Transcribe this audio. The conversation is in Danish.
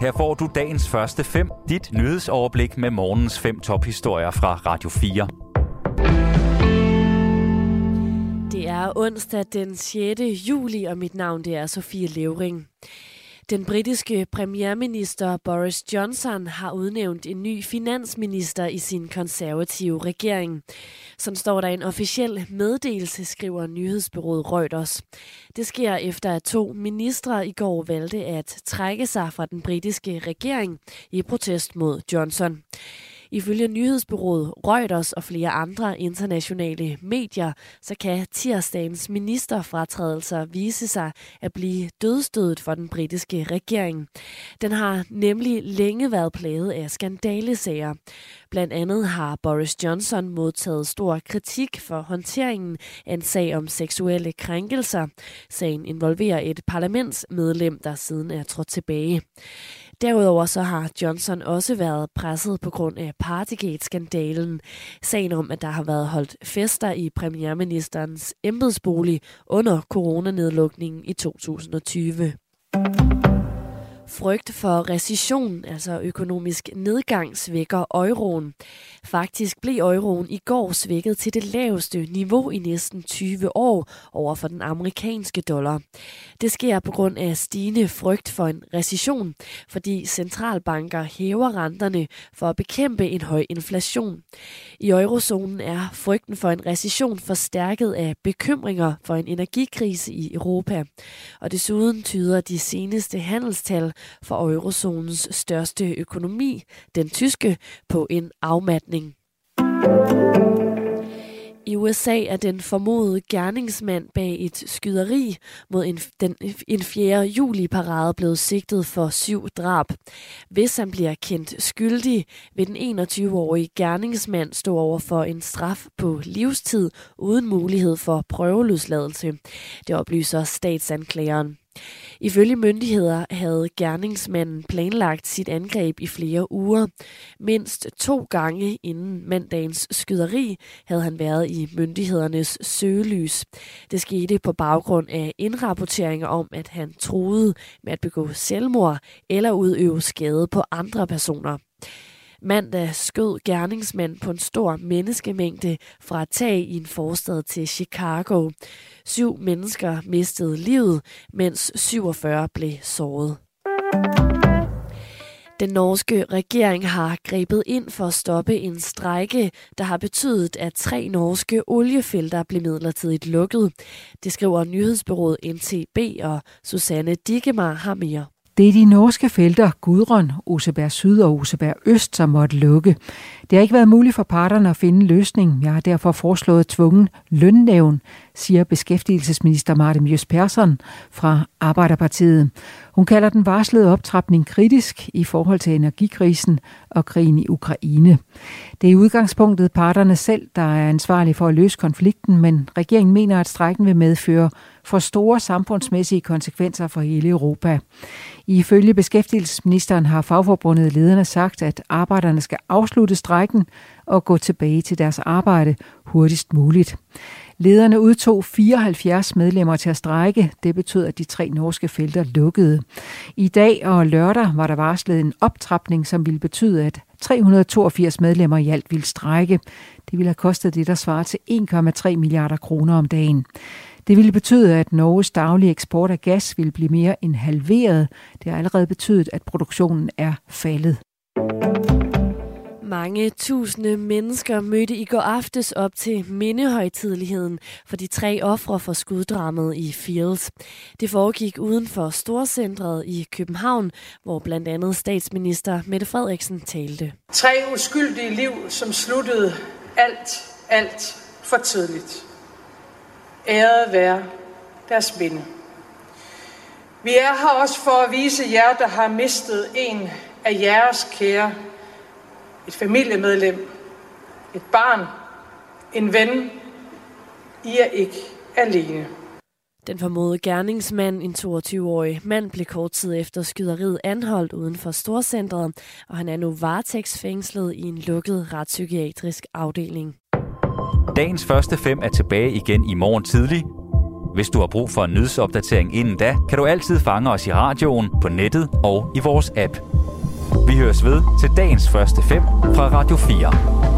Her får du dagens første fem, dit nyhedsoverblik med morgens fem tophistorier fra Radio 4. Det er onsdag den 6. juli, og mit navn det er Sofie Levering. Den britiske premierminister Boris Johnson har udnævnt en ny finansminister i sin konservative regering. Som står der en officiel meddelelse, skriver nyhedsbyrået Reuters. Det sker efter, at to ministre i går valgte at trække sig fra den britiske regering i protest mod Johnson. Ifølge nyhedsbyrået Reuters og flere andre internationale medier, så kan tirsdagens ministerfratrædelser vise sig at blive dødstødet for den britiske regering. Den har nemlig længe været plaget af skandalesager. Blandt andet har Boris Johnson modtaget stor kritik for håndteringen af en sag om seksuelle krænkelser. Sagen involverer et parlamentsmedlem, der siden er trådt tilbage. Derudover så har Johnson også været presset på grund af Partygate-skandalen. Sagen om, at der har været holdt fester i premierministerens embedsbolig under coronanedlukningen i 2020. Frygt for recession, altså økonomisk nedgang, svækker euroen. Faktisk blev euroen i går svækket til det laveste niveau i næsten 20 år over for den amerikanske dollar. Det sker på grund af stigende frygt for en recession, fordi centralbanker hæver renterne for at bekæmpe en høj inflation. I eurozonen er frygten for en recession forstærket af bekymringer for en energikrise i Europa. Og desuden tyder de seneste handelstal for eurozonens største økonomi, den tyske, på en afmatning. I USA er den formodede gerningsmand bag et skyderi mod en, den, en 4. juli-parade blevet sigtet for syv drab. Hvis han bliver kendt skyldig, vil den 21-årige gerningsmand stå over for en straf på livstid uden mulighed for prøveløsladelse. Det oplyser statsanklageren. Ifølge myndigheder havde gerningsmanden planlagt sit angreb i flere uger. Mindst to gange inden mandagens skyderi havde han været i myndighedernes søgelys. Det skete på baggrund af indrapporteringer om, at han troede med at begå selvmord eller udøve skade på andre personer. Mandag skød gerningsmand på en stor menneskemængde fra et tag i en forstad til Chicago. Syv mennesker mistede livet, mens 47 blev såret. Den norske regering har grebet ind for at stoppe en strejke, der har betydet, at tre norske oliefelter blev midlertidigt lukket. Det skriver nyhedsbyrået NTB, og Susanne Digemar har mere. Det er de norske felter Gudrun, Oseberg Syd og Oseberg Øst, som måtte lukke. Det har ikke været muligt for parterne at finde en løsning. Jeg har derfor foreslået tvungen lønnævn, siger beskæftigelsesminister Martin Mjøs Persson fra Arbejderpartiet. Hun kalder den varslede optrapning kritisk i forhold til energikrisen og krigen i Ukraine. Det er i udgangspunktet parterne selv, der er ansvarlige for at løse konflikten, men regeringen mener, at strækken vil medføre for store samfundsmæssige konsekvenser for hele Europa. Ifølge beskæftigelsesministeren har fagforbundet lederne sagt, at arbejderne skal afslutte strækken og gå tilbage til deres arbejde hurtigst muligt. Lederne udtog 74 medlemmer til at strække. Det betød, at de tre norske felter lukkede. I dag og lørdag var der varslet en optrapning, som ville betyde, at 382 medlemmer i alt ville strække. Det ville have kostet det, der svarer til 1,3 milliarder kroner om dagen. Det ville betyde, at Norges daglige eksport af gas ville blive mere end halveret. Det har allerede betydet, at produktionen er faldet. Mange tusinde mennesker mødte i går aftes op til mindehøjtidligheden for de tre ofre for skuddramet i Fields. Det foregik uden for Storcentret i København, hvor blandt andet statsminister Mette Frederiksen talte. Tre uskyldige liv, som sluttede alt, alt for tidligt. Æret være deres minde. Vi er her også for at vise jer, der har mistet en af jeres kære. Et familiemedlem, et barn, en ven. I er ikke alene. Den formodede gerningsmand, en 22-årig mand, blev kort tid efter skyderiet anholdt uden for Storcentret, og han er nu varetægtsfængslet i en lukket retspsykiatrisk afdeling. Dagens første fem er tilbage igen i morgen tidlig. Hvis du har brug for en nyhedsopdatering inden da, kan du altid fange os i radioen, på nettet og i vores app. Vi høres ved til dagens første fem fra Radio 4.